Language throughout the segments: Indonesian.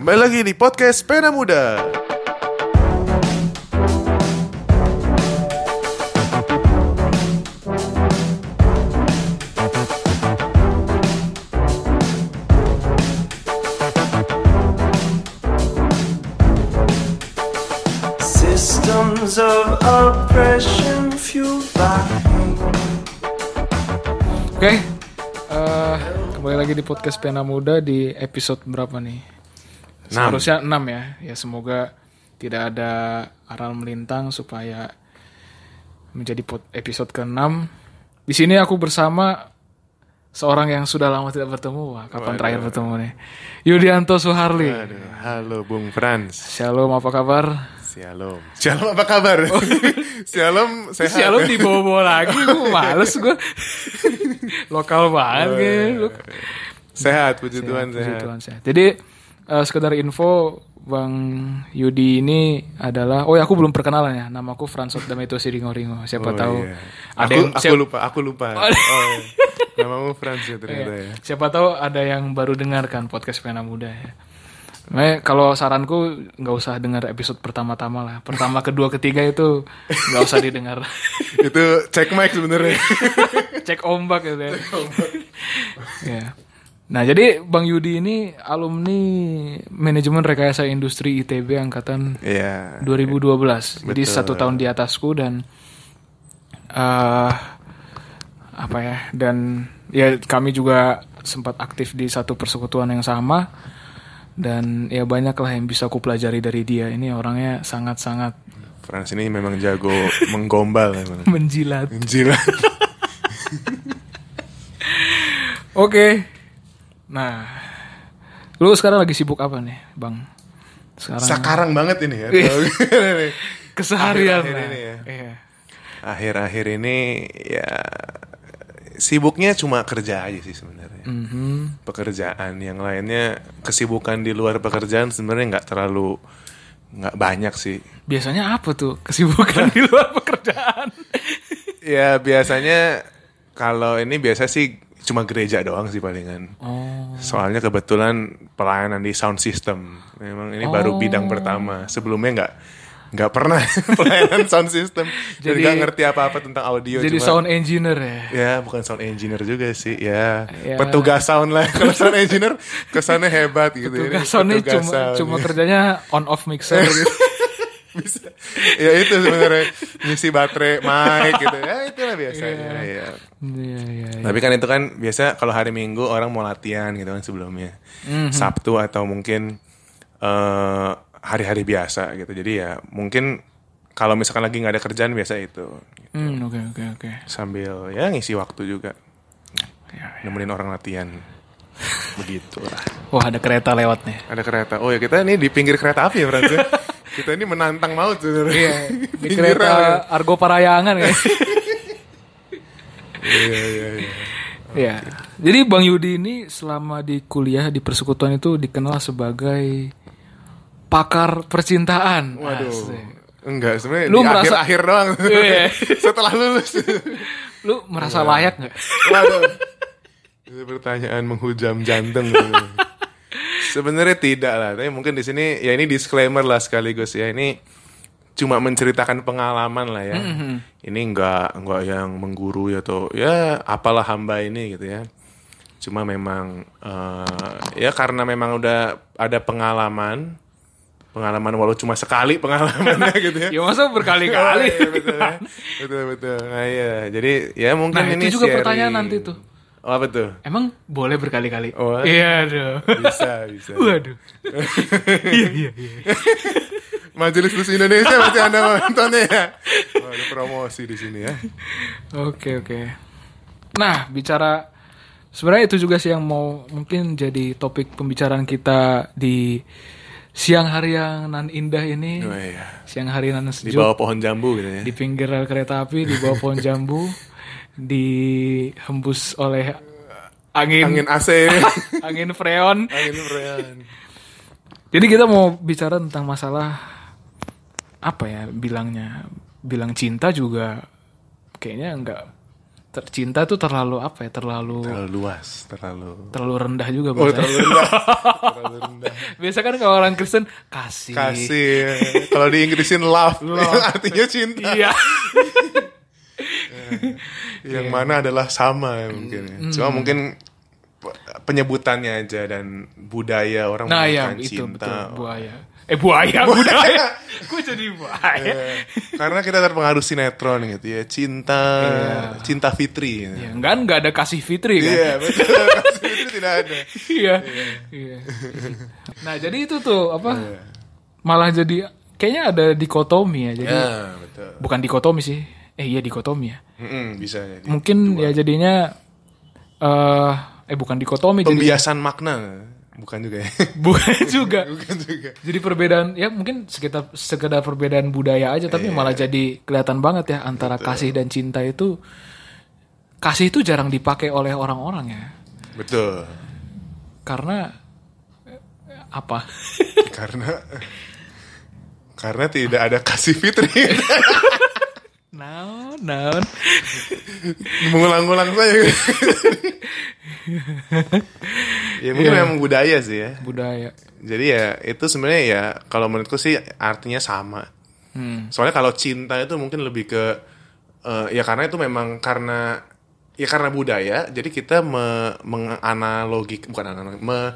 Kembali lagi di podcast Pena Muda. Systems of oppression fueled by Oke, eh, kembali lagi di podcast Pena Muda di episode berapa nih? Enam. Seharusnya 6 ya. Ya semoga tidak ada aral melintang supaya menjadi episode ke-6. Di sini aku bersama seorang yang sudah lama tidak bertemu. Wah, kapan terakhir bertemu nih? Yudianto Suharli. Aduh, halo Bung Franz. Shalom, apa kabar? Shalom. Shalom apa kabar? Shalom sehat. Shalom dibawa-bawa lagi, gue males gue. Lokal banget Sehat, puji Tuhan Puji sehat. Tuhan, sehat. Jadi eh, sekedar info Bang Yudi ini adalah oh ya aku belum perkenalan ya. Namaku Fransot Dameto Siringo Ringo. Siapa Oh, tahu iya. ada aku, yang aku siap- lupa, aku lupa. Oh, iya. Namamu Franz ya ternyata ya. siapa tahu ada yang baru dengarkan podcast Pena Muda ya. Makanya kalau saranku nggak usah dengar episode pertama-tama lah. Pertama, kedua, ketiga itu nggak usah didengar. Itu cek mic sebenarnya. Cek ombak gitu ya. Ya. Nah, jadi Bang Yudi ini alumni manajemen rekayasa industri ITB angkatan Iya. 2012. Jadi Betul. satu tahun di atasku dan eh apa ya? Dan ya kami juga sempat aktif di satu persekutuan yang sama dan ya banyak lah yang bisa aku pelajari dari dia. Ini orangnya sangat-sangat Franz ini memang jago menggombal emang. menjilat. Gila. Oke. Nah, lu sekarang lagi sibuk apa nih, Bang? Sekarang Sekarang banget ini ya. keseharian akhir-akhir lah. ini ya. Iya. Akhir-akhir ini ya sibuknya cuma kerja aja sih sebenarnya. Mhm. Pekerjaan yang lainnya kesibukan di luar pekerjaan sebenarnya nggak terlalu nggak banyak sih. Biasanya apa tuh kesibukan di luar pekerjaan? Ya biasanya kalau ini biasa sih cuma gereja doang sih palingan. Oh. Soalnya kebetulan pelayanan di sound system. Memang ini baru bidang pertama. Sebelumnya nggak nggak pernah pelayanan sound system. Jadi nggak ngerti apa-apa tentang audio. Jadi cuma- sound engineer ya. Ya bukan sound engineer juga sih ya, Ya. petugas sound lah kalau sound engineer kesannya hebat gitu Ini Tugas soundnya petugas cuma sound. cuma kerjanya on off mixer gitu. bisa ya itu sebenarnya ngisi baterai mic gitu ya itulah biasanya ya. Iya, iya, iya. tapi kan itu kan biasa kalau hari minggu orang mau latihan gitu kan sebelumnya Mhm. sabtu atau mungkin eh, hari-hari biasa gitu jadi ya mungkin kalau misalkan lagi nggak ada kerjaan biasa itu Hmm, oke oke oke. sambil ya ngisi waktu juga Ya, nemenin orang latihan begitulah Wah, ada kereta lewat nih. Ada kereta. Oh ya kita ini di pinggir kereta api ya ya? kita ini menantang maut sebenarnya. Iya, di kereta Argo Parayangan ya. Iya iya iya. Iya. Jadi Bang Yudi ini selama di kuliah di persekutuan itu dikenal sebagai pakar percintaan. Waduh. Asik. Enggak sebenarnya Lu di merasa- akhir-akhir doang. Iya. Setelah lulus. Lu merasa layak nggak? Waduh. Itu pertanyaan menghujam jantung. Sebenarnya tidak lah, tapi mungkin di sini ya ini disclaimer lah sekaligus ya ini cuma menceritakan pengalaman lah ya. Ini enggak enggak yang menggurui atau ya apalah hamba ini gitu ya. Cuma memang eh, ya karena memang udah ada pengalaman pengalaman walau cuma sekali pengalamannya gitu ya. Ya masa berkali-kali. Iya, betul, ya. betul betul. Nah, iya. Jadi ya mungkin Nah, ini itu juga sharing. pertanyaan nanti tuh. Oh, apa tuh? Emang boleh berkali-kali? Oh. Iya dong. Bisa, bisa. Waduh. Iya iya iya. Majelis Bus Indonesia masih Anda nontonnya ya. Oh, ada promosi di sini ya. Oke oke. Nah bicara sebenarnya itu juga sih yang mau mungkin jadi topik pembicaraan kita di siang hari yang nan indah ini. Oh iya. Siang hari nan Di sejuk. bawah pohon jambu gitu ya. di pinggir rel kereta api di bawah pohon jambu dihembus oleh angin Angin AC. angin freon. Angin freon. Jadi kita mau bicara tentang masalah apa ya bilangnya bilang cinta juga kayaknya nggak tercinta tuh terlalu apa ya? Terlalu terlalu luas terlalu terlalu rendah juga oh terlalu rendah terlalu rendah Biasa kan kalau orang Kristen kasih. kasih kalau di Inggrisin love, yang artinya cinta Iya. yang mana adalah sama ya mungkin ya. Hmm. cuma mungkin pe- penyebutannya aja dan budaya orang Nah, ya menggunakan itu cinta betul buaya. Eh buaya, budaya. Gue jadi buaya. Ya, karena kita terpengaruh sinetron gitu ya cinta Iya. cinta Fitri gitu. Ya, enggak enggak ada kasih fitri kan. Iya betul Kasih Fitri tidak ada Iya. Iya. Nah, jadi itu tuh apa? Iya. Malah jadi kayaknya ada dikotomi ya. Jadi ya betul bukan dikotomi sih. Eh iya dikotomi ya. Mm-mm, bisa jadi Mungkin ya jadinya eh eh bukan dikotomi jadi pembiasan makna bukan juga ya bukan juga. bukan juga Jadi perbedaan ya mungkin sekitar sekedar perbedaan budaya aja tapi malah jadi kelihatan banget ya antara kasih dan cinta itu kasih itu jarang dipakai oleh orang-orang ya. betul Karena eh, apa? karena karena tidak ada kasih Fitri Naon, naon. mengulang-ulang saja ya mungkin memang budaya sih ya Budaya. jadi ya itu sebenarnya ya kalau menurutku sih artinya sama Hmm. soalnya kalau cinta itu mungkin lebih ke eh, ya karena itu memang karena ya karena budaya jadi kita me, menganalogi bukan analogi me,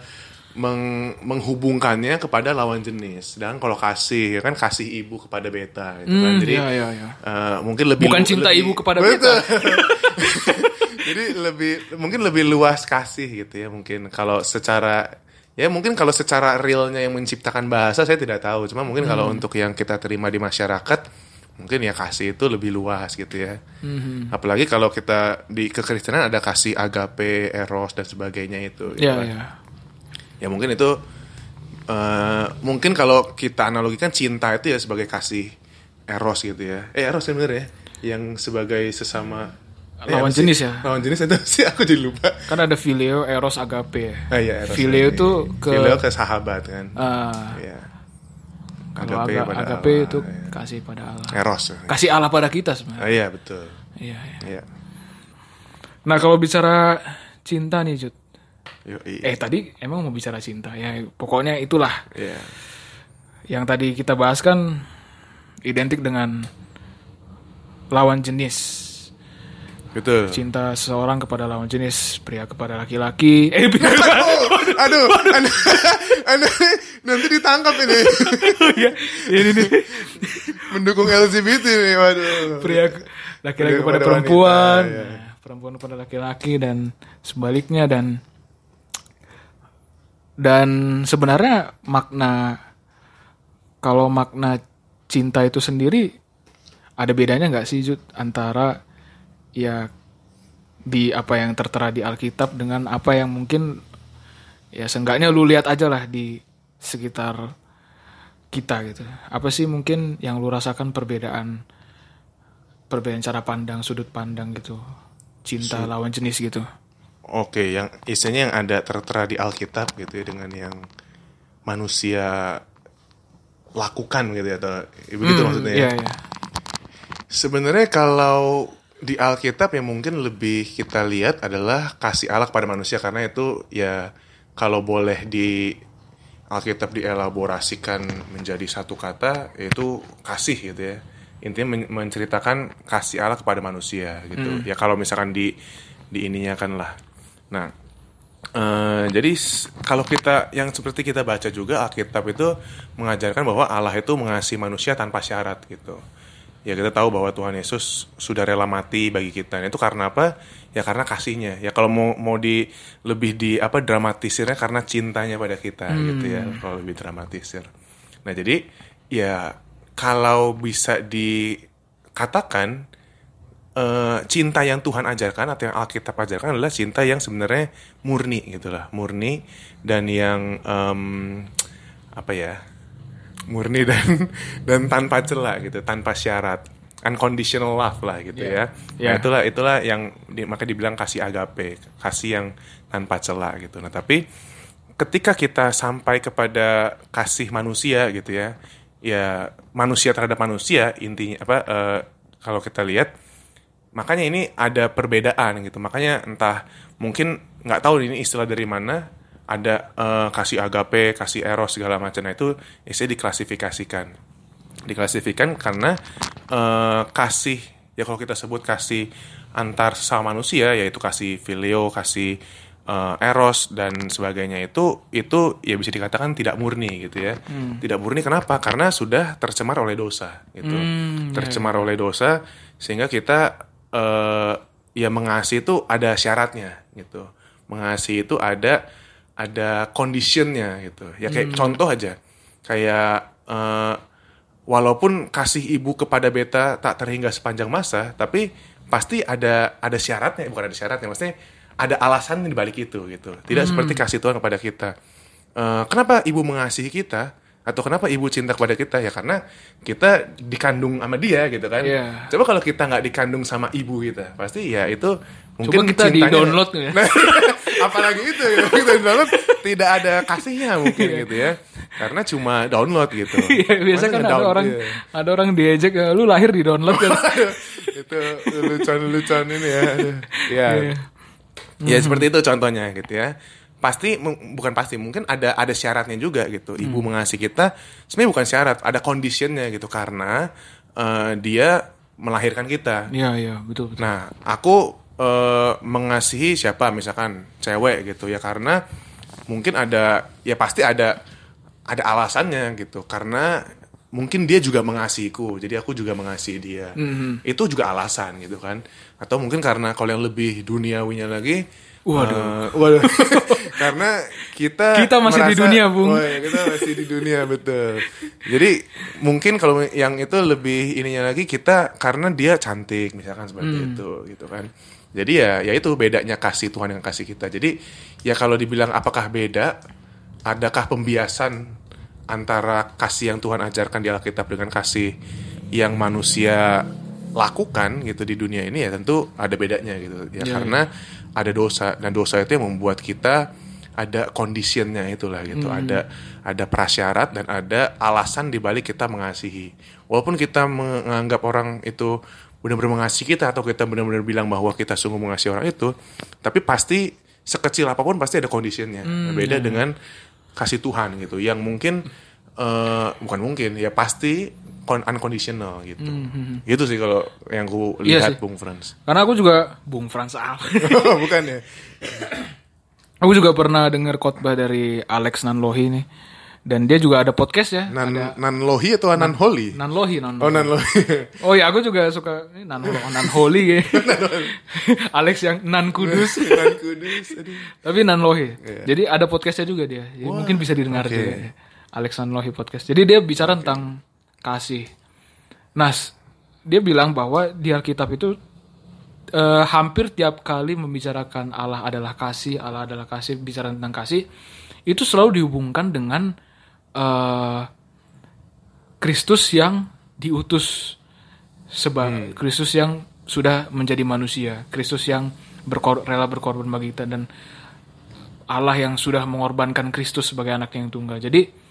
meng- menghubungkannya kepada lawan jenis dan kalau kasih ya kan kasih ibu kepada beta gitu kan Hmm, jadi iya, iya, iya. eh, mungkin lebih Bukan cinta lebih- ibu kepada beta. jadi lebih mungkin lebih luas kasih gitu ya mungkin kalau secara ya mungkin kalau secara realnya yang menciptakan bahasa saya tidak tahu cuma mungkin kalau Hmm. untuk yang kita terima di masyarakat mungkin ya kasih itu lebih luas gitu ya Hmm. apalagi kalau kita di kekristenan ada kasih agape eros dan sebagainya itu gitu Ya, kan. Ya. ya mungkin itu eh, mungkin kalau kita analogikan cinta itu ya sebagai kasih eros gitu ya eh eros yang bener ya yang sebagai sesama Eh, Lawan sih? jenis ya? lawan jenis itu sih aku jadi lupa Kan ada filio, eros, agape. ya. ah, iya, eros Filio ini. itu ke Filio ke sahabat kan ah, Iya. kalau Agape aga- pada agape Allah, itu iya. kasih pada Allah. eros Kasih Allah pada kita ah, sebenarnya. iya betul Iya, iya. iya Nah, kalau bicara cinta nih, Jud. Yo, iya. Eh, tadi emang mau bicara cinta. Ya, pokoknya itulah Iya. yang tadi kita bahas kan identik dengan lawan jenis. betul Cinta seseorang kepada lawan jenis, pria kepada laki-laki. Eh, pria Oh, aduh, anda, anda nanti ditangkap ini ya, ini nih. mendukung LGBT nih, waduh. Pria laki-laki kepada perempuan, wanita, ya. perempuan kepada laki-laki dan sebaliknya dan dan sebenarnya makna kalau makna cinta itu sendiri ada bedanya nggak sih Jud antara ya di apa yang tertera di Alkitab dengan apa yang mungkin ya seenggaknya lu lihat aja lah di sekitar kita gitu. Apa sih mungkin yang lu rasakan perbedaan perbedaan cara pandang, sudut pandang gitu. Cinta lawan jenis gitu. Oke, yang istilahnya yang ada tertera di Alkitab gitu ya dengan yang manusia lakukan gitu ya atau ya begitu Hmm, maksudnya ya. Iya, iya. Sebenarnya kalau di Alkitab yang mungkin lebih kita lihat adalah kasih Allah kepada manusia karena itu ya kalau boleh di Alkitab dielaborasikan menjadi satu kata yaitu kasih gitu ya. Intinya men- menceritakan kasih Allah kepada manusia gitu. Ya kalau misalkan di di ininya kan lah. Nah, Eh, jadi kalau kita yang seperti kita baca juga Alkitab itu mengajarkan bahwa Allah itu mengasihi manusia tanpa syarat gitu. Ya kita tahu bahwa Tuhan Yesus sudah rela mati bagi kita. Dan itu karena apa? Ya karena kasihnya. Ya kalau mau mau di lebih di apa dramatisirnya karena cintanya pada kita gitu ya. Kalau lebih dramatisir. Nah jadi ya kalau bisa dikatakan eh, cinta yang Tuhan ajarkan atau yang Alkitab ajarkan adalah cinta yang sebenarnya murni gitulah murni dan yang em, apa ya murni dan dan tanpa celah gitu tanpa syarat. Unconditional love lah gitu ya. Yeah. nah itulah itulah yang di, maka dibilang kasih agape kasih yang tanpa celah gitu. Nah tapi ketika kita sampai kepada kasih manusia gitu ya ya manusia terhadap manusia intinya apa eh, kalau kita lihat makanya ini ada perbedaan gitu. Makanya entah mungkin nggak tahu ini istilah dari mana. Ada eh, kasih agape kasih eros segala macam. Nah itu istilah diklasifikasikan. Diklasifikasikan karena eh, kasih ya kalau kita sebut kasih antar sesama manusia yaitu kasih filio kasih eh, eros dan sebagainya itu itu ya bisa dikatakan tidak murni gitu ya. Tidak murni kenapa? Karena sudah tercemar oleh dosa gitu. Hmm, tercemar oleh dosa sehingga kita eh, ya mengasihi itu ada syaratnya gitu. Mengasihi itu ada ada conditionnya gitu. Ya kayak contoh aja kayak eh, walaupun kasih ibu kepada beta tak terhingga sepanjang masa tapi pasti ada ada syaratnya bukan ada syaratnya maksudnya ada alasan di balik itu gitu. Tidak seperti kasih Tuhan kepada kita. Eh, kenapa ibu mengasihi kita atau kenapa ibu cinta kepada kita ya karena kita dikandung sama dia gitu kan Iya. coba kalau kita nggak dikandung sama ibu kita pasti ya itu mungkin Coba kita cintanya- di-download ya. Nah, apalagi itu ya kita download tidak ada kasihnya mungkin gitu ya karena cuma download gitu Iya, biasa kan ada orang iya. ada orang diejek "Eh, lu lahir di download kan. itu lucuan-lucuan ini ya aduh. ya Iya. ya seperti itu contohnya gitu ya pasti bukan pasti mungkin ada ada syaratnya juga gitu. Ibu mengasihi kita sebenarnya bukan syarat ada conditionnya gitu. Karena eh, dia melahirkan kita. Iya, iya, betul betul. Nah, aku eh, mengasihi siapa? Misalkan cewek gitu ya. Karena mungkin ada ya pasti ada ada alasannya gitu. Karena mungkin dia juga mengasihiku jadi aku juga mengasihi dia. Itu juga alasan gitu kan. Atau mungkin karena kalau yang lebih duniawinya lagi Waduh. eh, waduh. Karena kita Kita masih di dunia, Bung. Oh, ya, kita masih di dunia betul. Jadi mungkin kalau yang itu lebih ininya lagi kita karena dia cantik misalkan seperti itu gitu kan. Jadi ya ya itu bedanya kasih Tuhan dengan kasih kita. Jadi ya kalau dibilang apakah beda adakah pembiasan antara kasih yang Tuhan ajarkan di Alkitab dengan kasih yang manusia lakukan gitu di dunia ini ya tentu ada bedanya gitu. Ya Ya, karena ada dosa. Dan dosa itu yang membuat kita ada conditionnya itulah gitu. Ada ada prasyarat dan ada alasan di balik kita mengasihi. Walaupun kita menganggap orang itu benar-benar mengasihi kita atau kita benar-benar bilang bahwa kita sungguh mengasihi orang itu tapi pasti sekecil apa pun pasti ada conditionnya. Beda dengan kasih Tuhan gitu. Yang mungkin eh, bukan mungkin ya pasti unconditional gitu gitu sih kalau yang ku Iya lihat sih. Bung Frans Karena aku juga Bung Frans apa? bukan ya aku juga pernah dengar khotbah dari Alex Nanlohi nih. Dan dia juga ada podcast ya. nan nanlohi atau nanholi Nanlohi, Nanlohi. oh nanlohi Oh ya, aku juga suka ini nan nan holy ya. Alex yang nan kudus. nan kudus aduh. Tapi nan lohi. Jadi ada podcastnya juga dia. Jadi mungkin bisa didengar oke. juga. ya. Alex nan lohi podcast. Jadi dia bicara tentang kasih. Nas, dia bilang bahwa di Alkitab itu eh, hampir tiap kali membicarakan Allah adalah kasih, Allah adalah kasih, bicara tentang kasih, itu selalu dihubungkan dengan eh, Kristus yang diutus sebagai Kristus yang sudah menjadi manusia, Kristus yang berkor- rela berkorban bagi kita dan Allah yang sudah mengorbankan Kristus sebagai anak yang tunggal. Jadi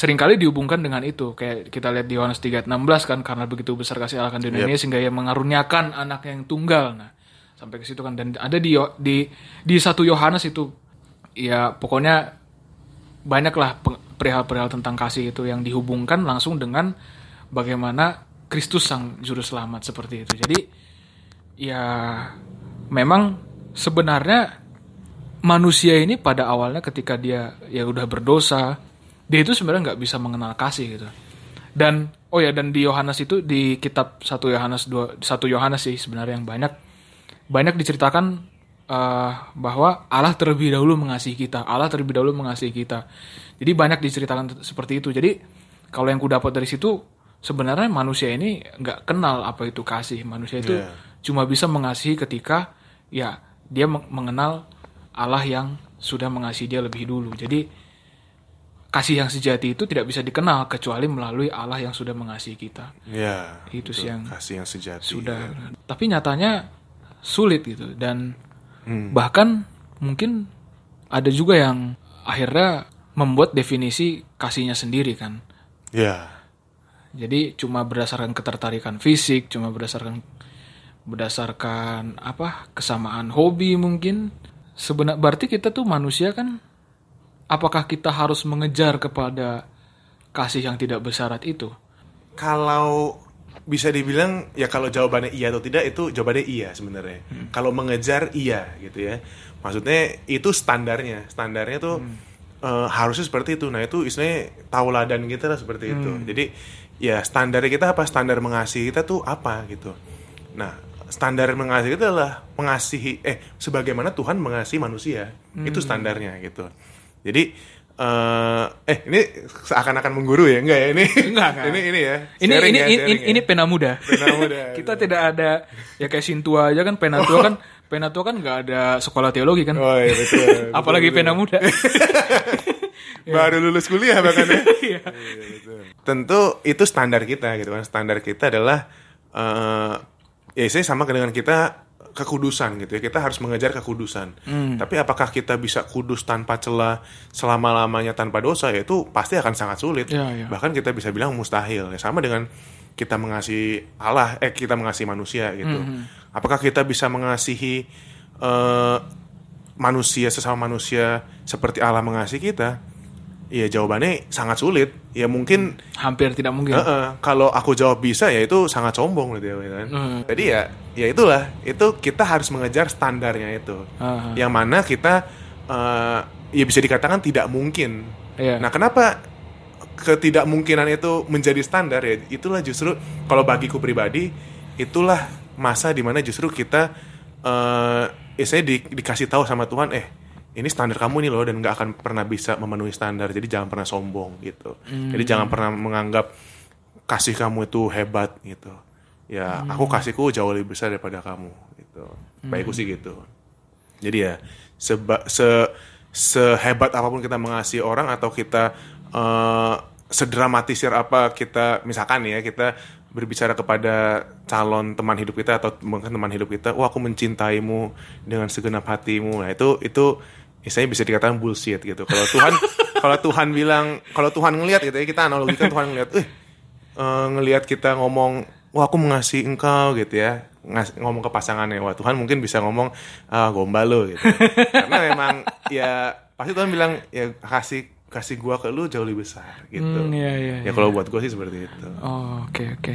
sering kali dihubungkan dengan itu. Kayak kita lihat di Yohanes 3:16 kan karena begitu besar kasih Allah akan dunia ini sehingga ia mengaruniakan anak yang tunggal. Nah, sampai ke situ kan dan ada di di di satu Yohanes itu ya pokoknya banyaklah pe- perihal-perihal tentang kasih itu yang dihubungkan langsung dengan bagaimana Kristus sang juru selamat seperti itu. Jadi ya memang sebenarnya manusia ini pada awalnya ketika dia ya udah berdosa, dia itu sebenarnya nggak bisa mengenal kasih gitu. Dan oh ya dan di Yohanes itu di kitab 1 Yohanes 2 1 Yohanes sih sebenarnya yang banyak banyak diceritakan eh, bahwa Allah terlebih dahulu mengasihi kita, Allah terlebih dahulu mengasihi kita. Jadi banyak diceritakan seperti itu. Jadi kalau yang ku dapat dari situ sebenarnya manusia ini nggak kenal apa itu kasih. Manusia itu Iya. cuma bisa mengasihi ketika ya dia meng- mengenal Allah yang sudah mengasihi dia lebih dulu. Jadi kasih yang sejati itu tidak bisa dikenal kecuali melalui Allah yang sudah mengasihi kita. ya Itu sih yang kasih yang sejati Sudah. Tapi nyatanya sulit gitu dan bahkan mungkin ada juga yang akhirnya membuat definisi kasihnya sendiri kan. ya Jadi cuma berdasarkan ketertarikan fisik, cuma berdasarkan berdasarkan apa kesamaan hobi mungkin sebenar berarti kita tuh manusia kan apakah kita harus mengejar kepada kasih yang tidak bersyarat itu Kalau bisa dibilang ya kalau jawabannya iya atau tidak itu jawabannya iya sebenarnya. Kalau mengejar iya gitu ya. Maksudnya itu standarnya. Standarnya tuh eh, harusnya seperti itu. Nah, itu istilahnya tauladan kita lah seperti itu. Jadi ya standar kita apa? Standar mengasihi kita tuh apa gitu. Nah, standar mengasihi itu adalah mengasihi eh sebagaimana Tuhan mengasihi manusia. Itu standarnya gitu. Jadi eh eh ini seakan-akan mengguru ya? Enggak ya? Ini Enggak, enggak. ini ini ya? Ini ini ya, ini, ini, ya. ini pena muda. Pena muda. kita tidak ada ya kayak Sintua aja kan pena tua kan pena tua kan nggak ada sekolah teologi kan. Oh iya betul, betul apalagi betul. pena muda. Baru lulus kuliah bahkan ya? Iya. Iya, tentu itu standar kita gitu kan. Standar kita adalah eh ya saya sama dengan kita kekudusan gitu ya. Kita harus mengejar kekudusan. Hmm. tapi apakah kita bisa kudus tanpa celah selama lamanya tanpa dosa ya itu pasti akan sangat sulit. Ya, ya. bahkan kita bisa bilang mustahil. Ya sama dengan kita mengasihi Allah eh kita mengasihi manusia gitu. Hmm, apakah kita bisa mengasihi eh, manusia sesama manusia seperti Allah mengasihi kita ya jawabannya sangat sulit ya mungkin hampir tidak mungkin Heeh, kalau aku jawab bisa ya itu sangat sombong gitu ya kan. Hmm. Jadi ya ya itulah itu kita harus mengejar standarnya itu. Ah. Yang mana kita eh, ya bisa dikatakan tidak mungkin. Iya. Nah, kenapa ketidakmungkinan itu menjadi standar ya? Itulah justru kalau bagiku pribadi itulah masa di mana justru kita eh ya saya di- dikasih tahu sama Tuhan eh ini standar kamu nih loh dan nggak akan pernah bisa memenuhi standar jadi jangan pernah sombong gitu. Jadi jangan pernah menganggap kasih kamu itu hebat gitu. Ya aku kasihku jauh lebih besar daripada kamu gitu. Baikku sih gitu. Jadi ya seba, se sehebat apa pun kita mengasihi orang atau kita eh, sedramatisir apa kita misalkan ya kita berbicara kepada calon teman hidup kita atau mungkin teman hidup kita, wah aku mencintaimu dengan segenap hatimu. Nah itu itu misalnya bisa dikatakan bullshit gitu. Kalau Tuhan kalau Tuhan bilang kalau Tuhan ngelihat gitu ya kita analogikan Tuhan ngelihat, eh ngelihat kita ngomong wah aku mengasihi engkau gitu ya. Ngas- ngomong ke pasangannya wah Tuhan mungkin bisa ngomong ah gombal lo gitu. Karena memang ya pasti Tuhan bilang ya kasih kasih gua ke lu jauh lebih besar gitu. Hmm, iya, iya, ya kalau buat gua sih seperti itu. Oh, oke oke.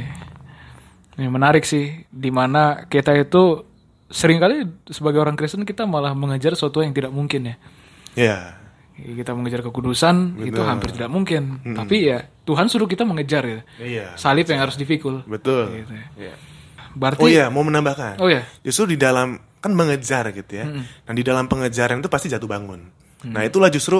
Ini menarik sih, di mana kita itu sering kali sebagai orang Kristen kita malah mengejar sesuatu yang tidak mungkin ya. ya Kita mengejar kekudusan itu hampir tidak mungkin. Tapi ya Tuhan suruh kita mengejar ya. iya Salib yang harus dipikul. betul Gitu ya. Iya. Berarti oh iya mau menambahkan Oh, iya. justru di dalam kan mengejar gitu ya nah di dalam pengejaran itu pasti jatuh bangun nah itulah justru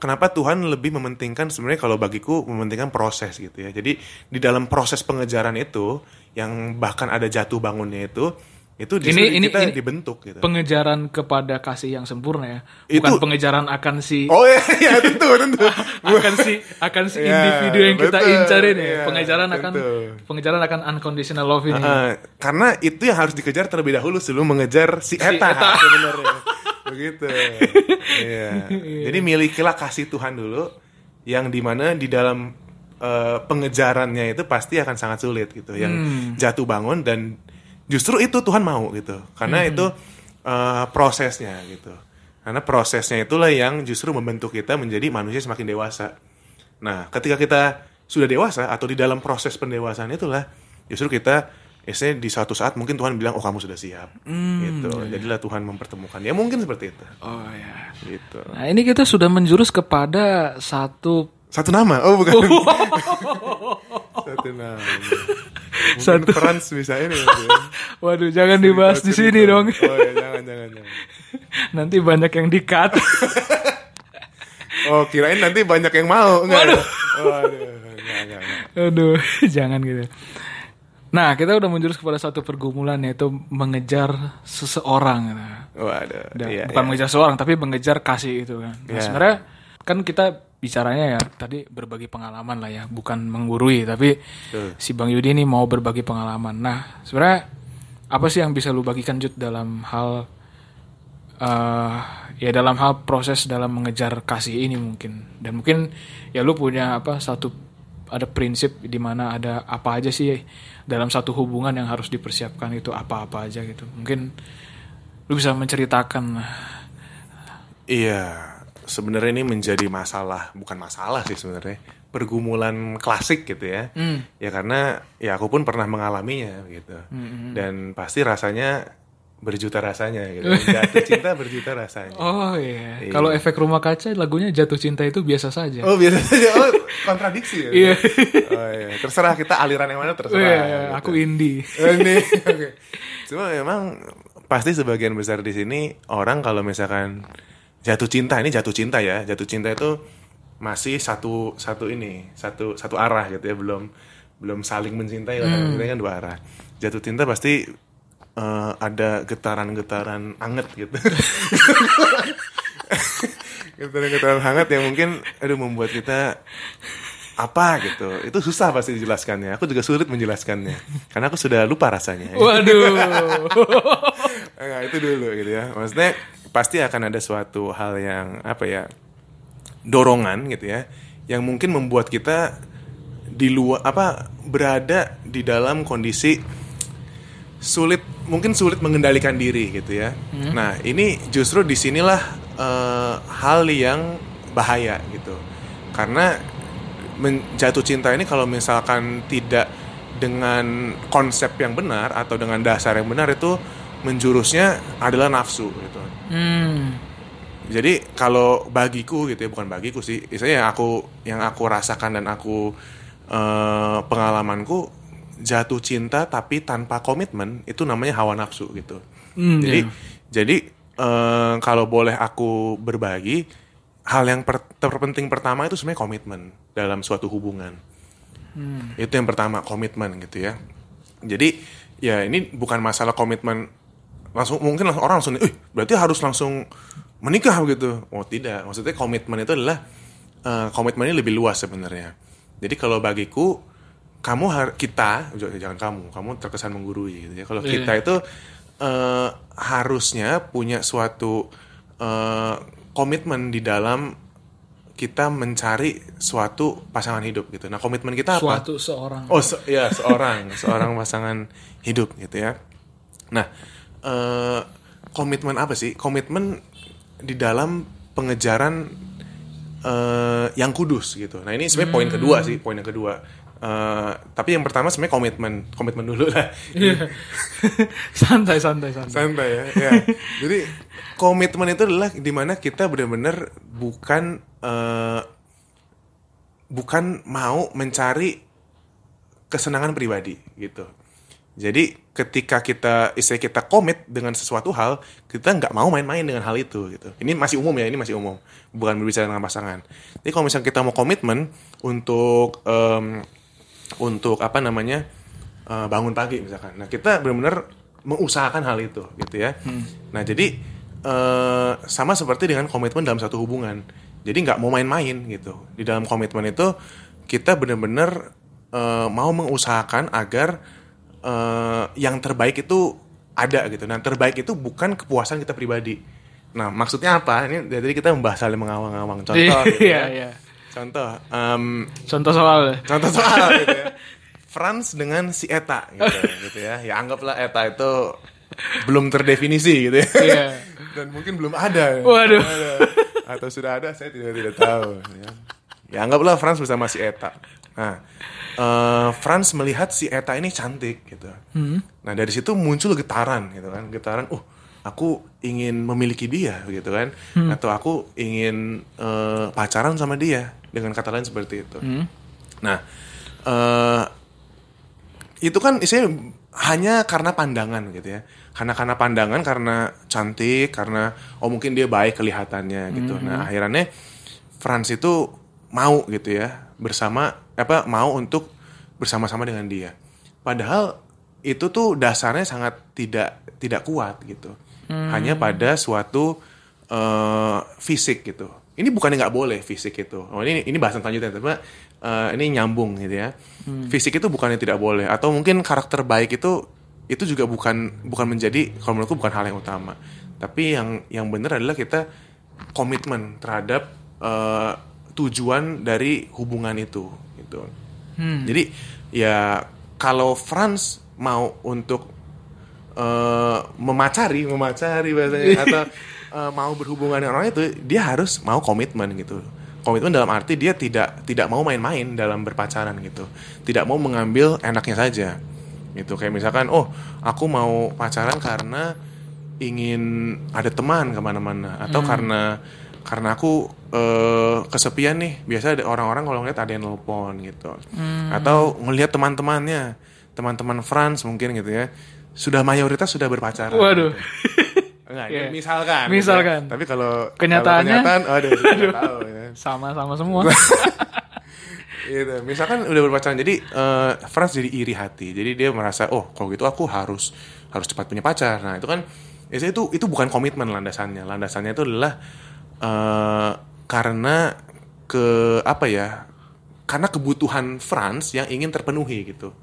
kenapa Tuhan lebih mementingkan sebenarnya kalau bagiku mementingkan proses gitu ya jadi di dalam proses pengejaran itu yang bahkan ada jatuh bangunnya itu itu Ini- ini- kita ini dibentuk gitu pengejaran kepada kasih yang sempurna ya. Itu- Bukan pengejaran akan si oh iya, iya tentu tentu akan si akan si Ya, individu yang kita betul, incarin ya. iya, pengejaran akan tentu. pengejaran akan unconditional love ini. Eh, karena itu yang harus dikejar terlebih dahulu sebelum mengejar si eta, eta. sebenarnya begitu Iya. jadi milikilah kasih Tuhan dulu yang di mana di dalam eh, pengejarannya itu pasti akan sangat sulit gitu yang jatuh bangun dan justru itu Tuhan mau gitu. Karena itu eh, prosesnya gitu. Karena prosesnya itulah yang justru membentuk kita menjadi manusia semakin dewasa. Nah, ketika kita sudah dewasa atau di dalam proses pendewasaan itulah justru kita Istilahnya di suatu saat mungkin Tuhan bilang oh kamu sudah siap. Gitu. jadilah Tuhan mempertemukan. Ya mungkin seperti itu. Oh ya. gitu. Nah ini kita sudah menjurus kepada satu satu nama? Oh bukan. Satu nama mungkin Satu- Franz bisa ini mungkin. Waduh, jangan dibahas di sini cerita. dong. oh ya jangan jangan jangan Nanti banyak yang di-cut. oh kirain nanti banyak yang mau enggak ya? oh, aduh enggak enggak enggak Aduh, jangan gitu. Nah, kita udah menjurus kepada satu pergumulan yaitu mengejar seseorang. waduh Dan iya, bukan iya. mengejar seseorang, tapi mengejar kasih itu kan. Nah, Iya. sebenarnya kan kita bicaranya ya tadi berbagi pengalaman lah ya, bukan menggurui, tapi Betul. si Bang Yudi ini mau berbagi pengalaman. Nah, sebenarnya apa sih yang bisa lu bagikan Jud dalam hal eh ya dalam hal proses dalam mengejar kasih ini mungkin dan mungkin ya lu punya apa satu ada prinsip di mana ada apa aja sih dalam satu hubungan yang harus dipersiapkan itu apa-apa aja gitu. Mungkin lu bisa menceritakan Iya, sebenarnya ini menjadi masalah, bukan masalah sih sebenarnya, pergumulan klasik gitu ya. Hmm. Ya karena ya aku pun pernah mengalaminya gitu. Dan pasti rasanya berjuta rasanya gitu. Jatuh cinta berjuta rasanya. Oh iya. Iya. Kalau efek rumah kaca lagunya jatuh cinta itu biasa saja. Oh biasa saja, oh kontradiksi ya. Iya. Oh iya, terserah kita aliran yang mana Oh, terserah. iya, gitu. aku indie. Ini, oke. Cuma memang pasti sebagian besar di sini orang kalau misalkan jatuh cinta ini jatuh cinta ya, jatuh cinta itu masih satu satu ini satu satu arah gitu ya, belum belum saling mencintai. Ini kan dua arah. Jatuh cinta pasti eh, ada getaran-getaran anget gitu. getaran-getaran hangat yang mungkin aduh membuat kita apa gitu itu susah pasti dijelaskannya aku juga sulit menjelaskannya karena aku sudah lupa rasanya Waduh. Enggak, itu dulu gitu ya maksudnya pasti akan ada suatu hal yang apa ya dorongan gitu ya yang mungkin membuat kita di luar apa berada di dalam kondisi sulit mungkin sulit mengendalikan diri gitu ya. Nah ini justru di sinilah eh, hal yang bahaya gitu. Karena jatuh cinta ini kalau misalkan tidak dengan konsep yang benar atau dengan dasar yang benar itu menjurusnya adalah nafsu gitu. Hmm. Jadi kalau bagiku gitu ya bukan bagiku sih, istilahnya yang aku yang aku rasakan dan aku eh, pengalamanku jatuh cinta tapi tanpa komitmen itu namanya hawa nafsu gitu. Hmm, jadi iya. jadi eh, kalau boleh aku berbagi hal yang per- terpenting pertama itu sebenarnya komitmen dalam suatu hubungan. Itu yang pertama komitmen gitu ya. Jadi ya ini bukan masalah komitmen langsung mungkin langsung orang langsung, eh berarti harus langsung menikah gitu. Oh tidak, maksudnya komitmen itu adalah komitmen ini lebih luas sebenarnya. Jadi kalau bagiku kamu har- kita jangan kamu, kamu terkesan menggurui gitu ya. Kalau Iya. kita itu eh, harusnya punya suatu eh, komitmen di dalam kita mencari suatu pasangan hidup gitu. Nah komitmen kita apa? Suatu seorang. Oh se- ya seorang seorang pasangan hidup gitu ya. Nah eh, komitmen apa sih? Komitmen di dalam pengejaran eh, yang kudus gitu. Nah ini sebenarnya poin kedua sih, poin yang kedua. Eh, tapi yang pertama sebenarnya komitmen, komitmen dulu lah. Iya. santai, santai, santai. Santai ya. ya. Jadi komitmen itu adalah di mana kita benar-benar bukan eh, bukan mau mencari kesenangan pribadi gitu. Jadi ketika kita istilah kita komit dengan sesuatu hal, kita nggak mau main-main dengan hal itu gitu. Ini masih umum ya, ini masih umum, bukan berbicara dengan pasangan. Jadi kalau misalnya kita mau komitmen untuk em, untuk apa namanya eh, bangun pagi misalkan, nah kita benar-benar mengusahakan hal itu gitu ya. Nah jadi eh, sama seperti dengan komitmen dalam satu hubungan. Jadi nggak mau main-main gitu. Di dalam komitmen itu kita benar-benar eh, mau mengusahakan agar eh, yang terbaik itu ada gitu. Nah terbaik itu bukan kepuasan kita pribadi. Nah maksudnya apa? Ini dari tadi kita membahas saling mengawang-awang. Contoh, gitu Iya, ya. iya. Contoh, em, Contoh soal. contoh soal gitu ya. Franz dengan si Eta gitu, gitu ya. Ya anggaplah Eta itu belum terdefinisi gitu ya. Iya. Dan mungkin belum ada. Waduh. Ada. Atau sudah ada saya tidak tidak tahu. Ya, ya anggaplah Franz bersama si Eta. Nah, eh, Franz melihat si Eta ini cantik gitu. Nah dari situ muncul getaran gitu kan, getaran. Uh, aku ingin memiliki dia gitu kan, atau aku ingin eh, pacaran sama dia dengan kata lain seperti itu. Nah, eh itu kan isinya hanya karena pandangan gitu ya. Karena karena pandangan, karena cantik, karena oh mungkin dia baik kelihatannya gitu. Nah, akhirnya Franz itu mau gitu ya bersama apa mau untuk bersama-sama dengan dia. Padahal itu tuh dasarnya sangat tidak tidak kuat gitu. Hanya pada suatu eh, fisik gitu. Ini bukannya nggak boleh fisik itu. Oh ini ini bahasan selanjutnya, tapi eh, ini nyambung gitu ya. Fisik itu bukannya tidak boleh atau mungkin karakter baik itu itu juga bukan bukan menjadi kalau menurutku bukan hal yang utama. Tapi yang yang benar adalah kita komitmen terhadap eh, tujuan dari hubungan itu gitu. Jadi ya kalau Franz mau untuk eh, memacari, memacari bahasanya atau eh, mau berhubungan dengan orang itu, dia harus mau komitmen gitu. Komitmen dalam arti dia tidak tidak mau main-main dalam berpacaran gitu. Tidak mau mengambil enaknya saja. Gitu kayak misalkan, oh aku mau pacaran karena ingin ada teman ke mana-mana atau karena karena aku eh, kesepian nih biasa ada orang-orang kalau ngeliat ada yang nelpon gitu atau ngelihat teman-temannya teman-teman Franz mungkin gitu ya sudah mayoritas sudah berpacaran Waduh. Enggak, Iya. ini misalkan gitu Misalkan. ya. tapi kalau Kenyataannya? kalau kenyataan aduh, nggak tahu ya. Sama-sama semua. gitu. Misalkan udah berpacaran, jadi eh, Franz jadi iri hati. Jadi dia merasa, oh kalau gitu aku harus harus cepat punya pacar. Nah itu kan, itu itu bukan komitmen landasannya. Landasannya itu adalah eh, karena ke apa ya? Karena kebutuhan Franz yang ingin terpenuhi gitu.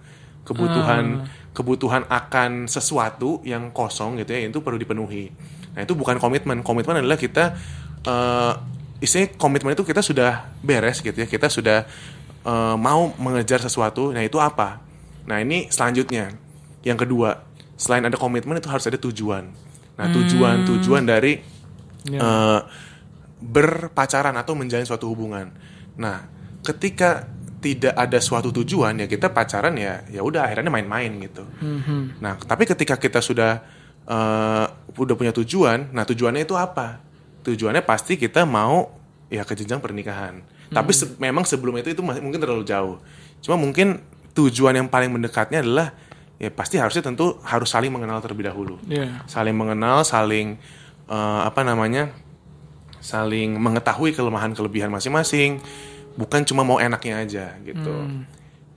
Kebutuhan kebutuhan akan sesuatu yang kosong gitu ya, itu perlu dipenuhi. Nah itu bukan komitmen. Komitmen adalah kita eh istilahnya komitmen itu kita sudah beres gitu ya. Kita sudah eh, mau mengejar sesuatu. Nah itu apa? Nah ini selanjutnya. Yang kedua, selain ada komitmen itu harus ada tujuan. Nah tujuan tujuan dari eh, berpacaran atau menjalin suatu hubungan. Nah ketika tidak ada suatu tujuan ya kita pacaran ya ya udah akhirnya main-main gitu. Nah, tapi ketika kita sudah eh, udah punya tujuan, nah tujuannya itu apa? Tujuannya pasti kita mau ya ke jenjang pernikahan. Tapi se- memang sebelum itu itu masih mungkin terlalu jauh. Cuma mungkin tujuan yang paling mendekatnya adalah ya pasti harusnya tentu harus saling mengenal terlebih dahulu. Iya. Saling mengenal, saling eh, apa namanya? Saling mengetahui kelemahan kelebihan masing-masing. Bukan cuma mau enaknya aja gitu.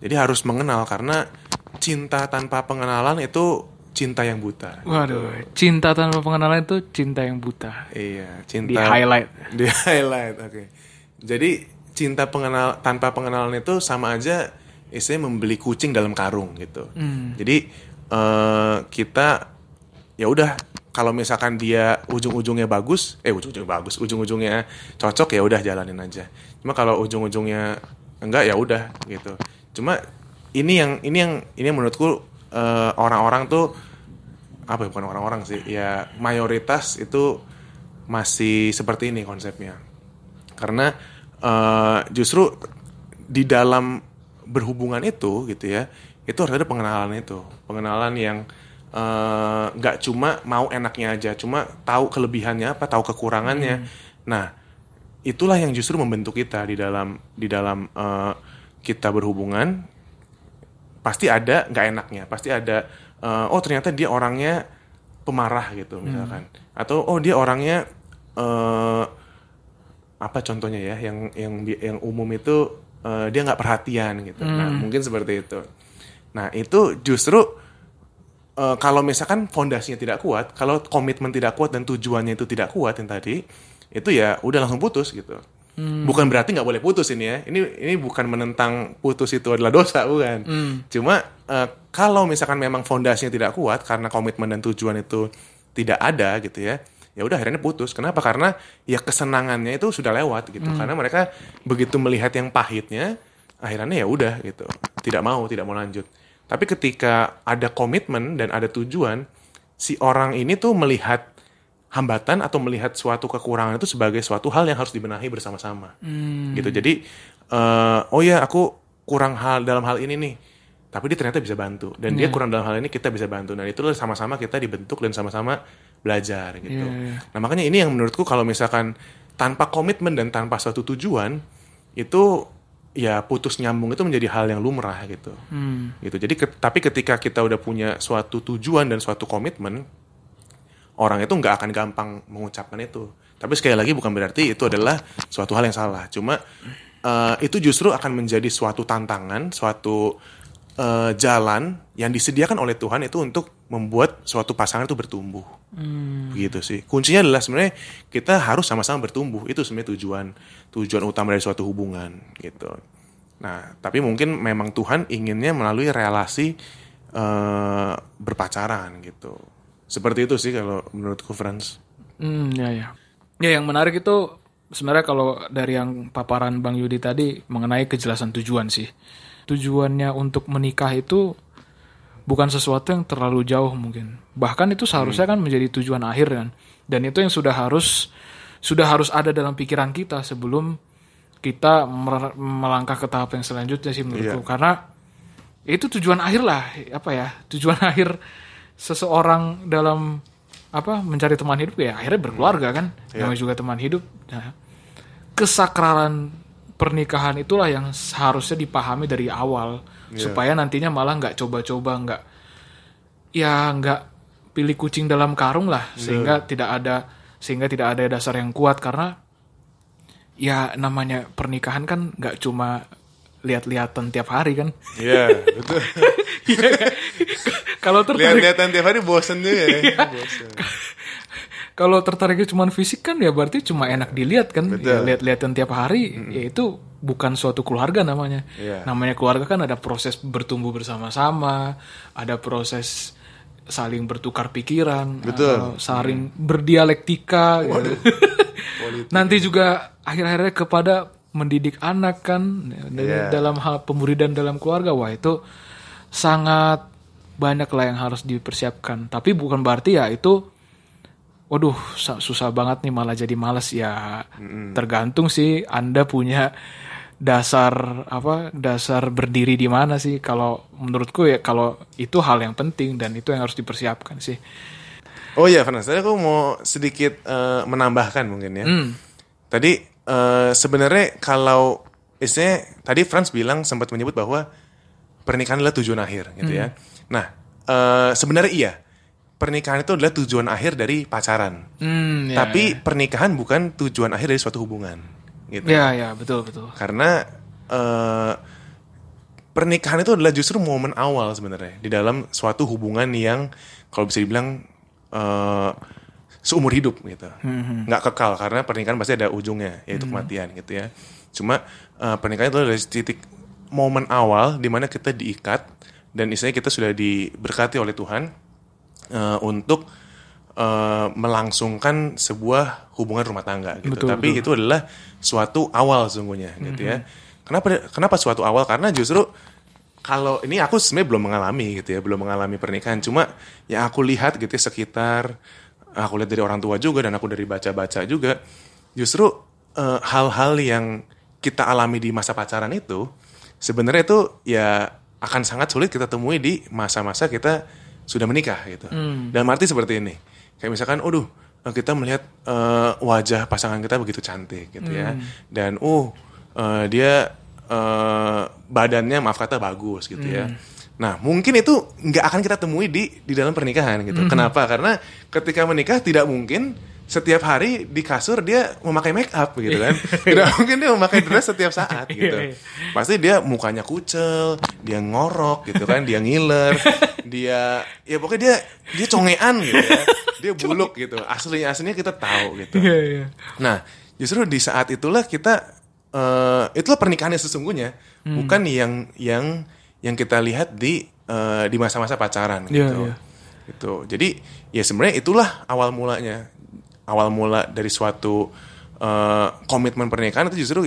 Jadi harus mengenal karena cinta tanpa pengenalan itu cinta yang buta. Waduh, cinta tanpa pengenalan itu cinta yang buta. Iya, cinta Di highlight. Di highlight, oke. Jadi cinta pengenal tanpa pengenalan itu sama aja istilahnya membeli kucing dalam karung gitu. Jadi eh, kita ya udah kalau misalkan dia ujung-ujungnya bagus, eh ujung-ujungnya bagus, ujung-ujungnya cocok ya udah jalanin aja. Cuma kalau ujung-ujungnya enggak ya udah gitu. Cuma ini yang ini yang ini yang menurutku eh, orang-orang tuh apa ya bukan orang-orang sih ya mayoritas itu masih seperti ini konsepnya karena eh, justru di dalam berhubungan itu gitu ya itu harus ada pengenalan itu pengenalan yang eh, nggak cuma mau enaknya aja cuma tahu kelebihannya apa tahu kekurangannya. Nah itulah yang justru membentuk kita di dalam di dalam eh, kita berhubungan. Pasti ada nggak enaknya pasti ada eh, oh ternyata dia orangnya pemarah gitu misalkan. Atau oh dia orangnya eh apa contohnya ya yang yang yang umum itu eh, dia nggak perhatian gitu. Nah mungkin seperti itu. Nah itu justru eh, kalau misalkan fondasinya tidak kuat kalau komitmen tidak kuat dan tujuannya itu tidak kuat yang tadi itu ya udah langsung putus gitu. Bukan berarti nggak boleh putus ini ya. Ini ini bukan menentang putus itu adalah dosa bukan. Cuma eh, kalau misalkan memang fondasinya tidak kuat karena komitmen dan tujuan itu tidak ada gitu ya ya udah akhirnya putus. Kenapa? Karena ya kesenangannya itu sudah lewat gitu. Karena mereka begitu melihat yang pahitnya akhirnya ya udah gitu. Tidak mau tidak mau lanjut tapi ketika ada komitmen dan ada tujuan si orang ini tuh melihat hambatan atau melihat suatu kekurangan itu sebagai suatu hal yang harus dibenahi bersama-sama. Gitu. Jadi eh, oh ya aku kurang hal dalam hal ini nih. Tapi dia ternyata bisa bantu. Dan dia kurang dalam hal ini kita bisa bantu. Dan itulah sama-sama kita dibentuk dan sama-sama belajar gitu. Iya, iya. nah makanya ini yang menurutku kalau misalkan tanpa komitmen dan tanpa suatu tujuan itu ya putus nyambung itu menjadi hal yang lumrah gitu. Hmm. gitu. Jadi ke- tapi ketika kita udah punya suatu tujuan dan suatu komitmen orang itu nggak akan gampang mengucapkan itu. Tapi sekali lagi bukan berarti itu adalah suatu hal yang salah. Cuma eh, itu justru akan menjadi suatu tantangan suatu eh, jalan yang disediakan oleh Tuhan itu untuk membuat suatu pasangan itu bertumbuh. Begitu sih. Kuncinya adalah sebenarnya kita harus sama-sama bertumbuh. Itu sebenarnya tujuan tujuan utama dari suatu hubungan gitu. Nah tapi mungkin memang Tuhan inginnya melalui relasi eh, berpacaran gitu. Seperti itu sih kalau menurutku Franz. Hmm, ya ya. Ya yang menarik itu sebenarnya kalau dari yang paparan Bang Yudi tadi mengenai kejelasan tujuan sih. Tujuannya untuk menikah itu bukan sesuatu yang terlalu jauh mungkin. Bahkan itu seharusnya kan menjadi tujuan akhir kan. Dan itu yang sudah harus sudah harus ada dalam pikiran kita sebelum kita melangkah ke tahap yang selanjutnya sih menurutku. Iya. Karena itu tujuan akhir lah, apa ya? Tujuan akhir seseorang dalam apa mencari teman hidup ya akhirnya berkeluarga kan. Iya. Namanya juga teman hidup. Nah, kesakralan pernikahan itulah yang seharusnya dipahami dari awal Iya. supaya nantinya malah nggak coba-coba nggak ya nggak pilih kucing dalam karung lah sehingga tidak ada sehingga tidak ada dasar yang kuat karena ya namanya pernikahan kan nggak cuma lihat-lihatan tiap hari kan Iya, betul. kalau tertarik Lihat-lihatan tiap hari bosen juga ya. Bosen. Kalau tertariknya cuma fisik kan ya berarti cuma enak dilihat kan Betul. ya, lihat-lihatan tiap hari ya itu bukan suatu keluarga namanya Iya. namanya keluarga kan ada proses bertumbuh bersama-sama ada proses saling bertukar pikiran Betul. atau saling berdialektika gitu. nanti juga akhir-akhirnya kepada mendidik anak kan Iya. dalam hal pemuridan dalam keluarga wah itu sangat banyak lah yang harus dipersiapkan tapi bukan berarti ya itu waduh sa- susah banget nih malah jadi males ya tergantung sih anda punya dasar apa dasar berdiri di mana sih kalau menurutku ya kalau itu hal yang penting dan itu yang harus dipersiapkan sih Oh iya, Frans. Tadi aku mau sedikit eh, menambahkan mungkin ya. Tadi eh, sebenarnya kalau istilahnya tadi Frans bilang sempat menyebut bahwa pernikahan adalah tujuan akhir gitu ya. Nah, eh, sebenarnya iya. Pernikahan itu adalah tujuan akhir dari pacaran. hmm, ya, Tapi pernikahan bukan tujuan akhir dari suatu hubungan. Gitu. ya ya betul betul Karena eh, pernikahan itu adalah justru momen awal sebenarnya di dalam suatu hubungan yang kalau bisa dibilang eh, seumur hidup gitu, nggak kekal karena pernikahan pasti ada ujungnya yaitu kematian gitu ya. Cuma eh, pernikahan itu adalah titik momen awal di mana kita diikat dan istilahnya kita sudah diberkati oleh Tuhan eh, untuk eh, melangsungkan sebuah hubungan rumah tangga gitu. Betul, Tapi itu adalah suatu awal sesungguhnya gitu ya. Kenapa kenapa suatu awal? Karena justru kalau ini aku sebenarnya belum mengalami gitu ya, belum mengalami pernikahan. Cuma yang aku lihat gitu ya, sekitar aku lihat dari orang tua juga dan aku dari baca-baca juga, justru eh, hal-hal yang kita alami di masa pacaran itu sebenarnya itu ya akan sangat sulit kita temui di masa-masa kita sudah menikah gitu. Dan arti seperti ini. Kayak misalkan, aduh, kita melihat eh, wajah pasangan kita begitu cantik gitu ya. Dan uh eh, dia eh, badannya maaf kata bagus gitu ya. Nah, mungkin itu nggak akan kita temui di di dalam pernikahan gitu. Kenapa? Karena ketika menikah tidak mungkin setiap hari di kasur dia memakai make up gitu kan. tidak mungkin dia memakai dress setiap saat gitu. Pasti dia mukanya kucel, dia ngorok gitu kan, dia ngiler, dia ya pokoknya dia dia congean gitu ya. Dia buluk gitu. Aslinya aslinya kita tahu gitu. Iya, iya. Nah, justru di saat itulah kita eh itulah pernikahan yang sesungguhnya, bukan yang yang yang kita lihat di eh, di masa-masa pacaran Iya, gitu. iya. Gitu. Jadi ya sebenarnya itulah awal mulanya. Awal mula dari suatu eh, komitmen pernikahan itu justru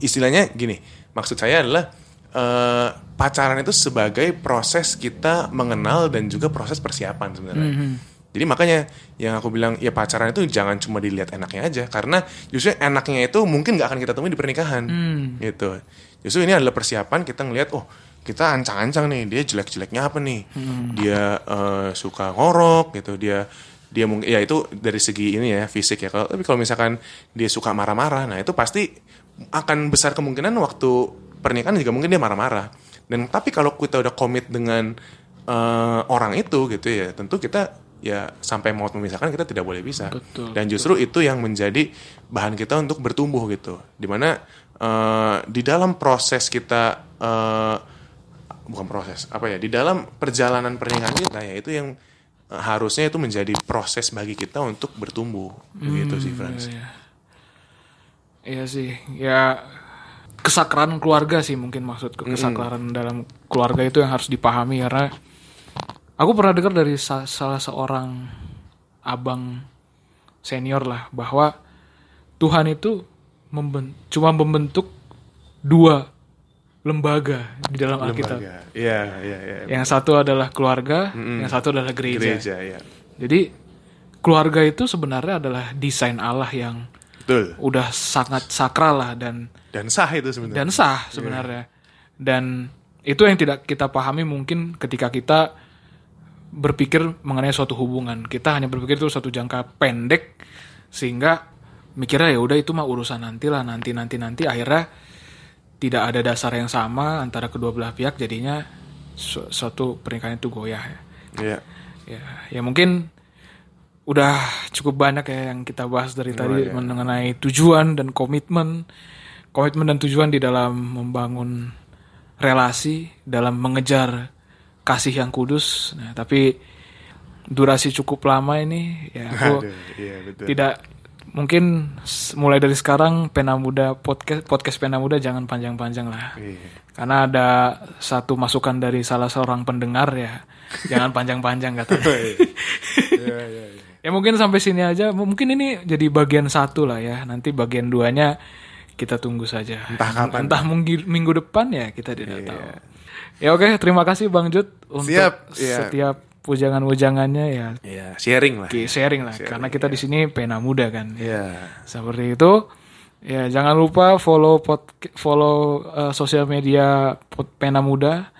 istilahnya gini. Maksud saya adalah eh, pacaran itu sebagai proses kita mengenal dan juga proses persiapan sebenarnya. Jadi makanya yang aku bilang ya pacaran itu jangan cuma dilihat enaknya aja karena justru enaknya itu mungkin nggak akan kita temui di pernikahan gitu. Justru ini adalah persiapan kita ngelihat oh kita ancang-ancang nih dia jelek-jeleknya apa nih dia eh, suka ngorok gitu dia dia mungkin ya itu dari segi ini ya fisik ya. Kalau tapi kalau misalkan dia suka marah-marah nah itu pasti akan besar kemungkinan waktu pernikahan juga mungkin dia marah-marah. Dan tapi kalau kita udah komit dengan eh, orang itu gitu ya tentu kita ya sampai mau memisahkan kita tidak boleh bisa Betul, dan justru itu yang menjadi bahan kita untuk bertumbuh gitu. Di mana eh, di dalam proses kita eh, bukan proses apa ya di dalam perjalanan pernikahan kita ya itu yang harusnya itu menjadi proses bagi kita untuk bertumbuh. Begitu sih Frans. Iya. Iya. Sih, ya kesakraran keluarga sih mungkin maksudku kesakraran dalam keluarga itu yang harus dipahami karena aku pernah dengar dari sa- salah seorang abang senior lah bahwa Tuhan itu memben- cuma membentuk dua lembaga di dalam Alkitab. Iya, iya, iya. Yang satu adalah keluarga, yang satu adalah gereja. Gereja, ya. Jadi keluarga itu sebenarnya adalah desain Allah yang Betul. udah sangat sakral lah dan Dan sah itu sebenarnya. dan sah sebenarnya. Dan itu yang tidak kita pahami mungkin ketika kita berpikir mengenai suatu hubungan. Kita hanya berpikir itu suatu jangka pendek sehingga mikirnya ya udah itu mah urusan nanti lah nanti nanti nanti akhirnya tidak ada dasar yang sama antara kedua belah pihak jadinya su- suatu pernikahan itu goyah ya. Iya. Ya, ya mungkin udah cukup banyak ya yang kita bahas dari tadi mengenai tujuan dan komitmen, komitmen dan tujuan di dalam membangun relasi, dalam mengejar kasih yang kudus. Nah, tapi durasi cukup lama ini, ya aku Aduh, iya betul. tidak mungkin mulai dari sekarang pena muda podcast podcast pena muda jangan panjang-panjang lah. Iya. Karena ada satu masukan dari salah seorang pendengar ya, jangan panjang-panjang katanya. Iya, iya, iya. ya mungkin sampai sini aja. Mungkin ini jadi bagian satu lah ya. Nanti bagian duanya kita tunggu saja. Entah kapan. Entah minggu, minggu depan ya kita tidak tahu. Ya oke, terima kasih Bang Jud untuk Siap, iya. setiap pujangan-pujangannya ya. Iya, sharing lah. Sharing lah, karena kita di sini pena muda kan. Iya. Seperti itu. Ya, jangan lupa follow pod, follow eh, sosial media pod, Pena Muda.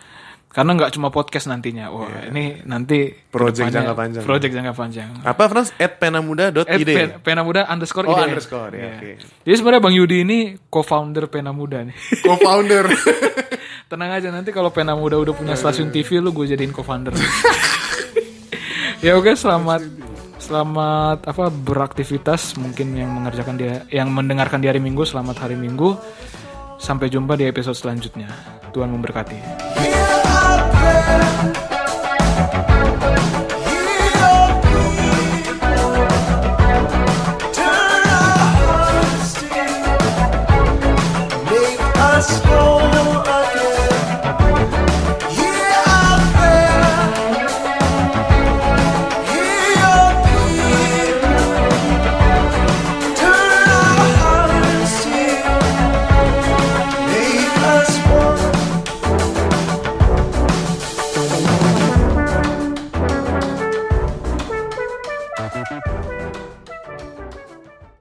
Karena nggak cuma podcast nantinya. Wah, ini nanti. Project jangka panjang. Project jangka panjang. Apa Frans? At penamuda.id. Pen- Pena Muda underscore Oh, ide. underscore, ya, Iya. oke. Jadi sebenarnya Bang Yudi ini co-founder Pena Muda nih. Co-founder. Tenang aja nanti kalau Pena Muda udah punya stasiun TV lu gue jadiin co-founder. ya oke, selamat selamat apa beraktivitas mungkin yang mengerjakan dia yang mendengarkan di hari Minggu selamat hari Minggu. Sampai jumpa di episode selanjutnya. Tuhan memberkati. Whole.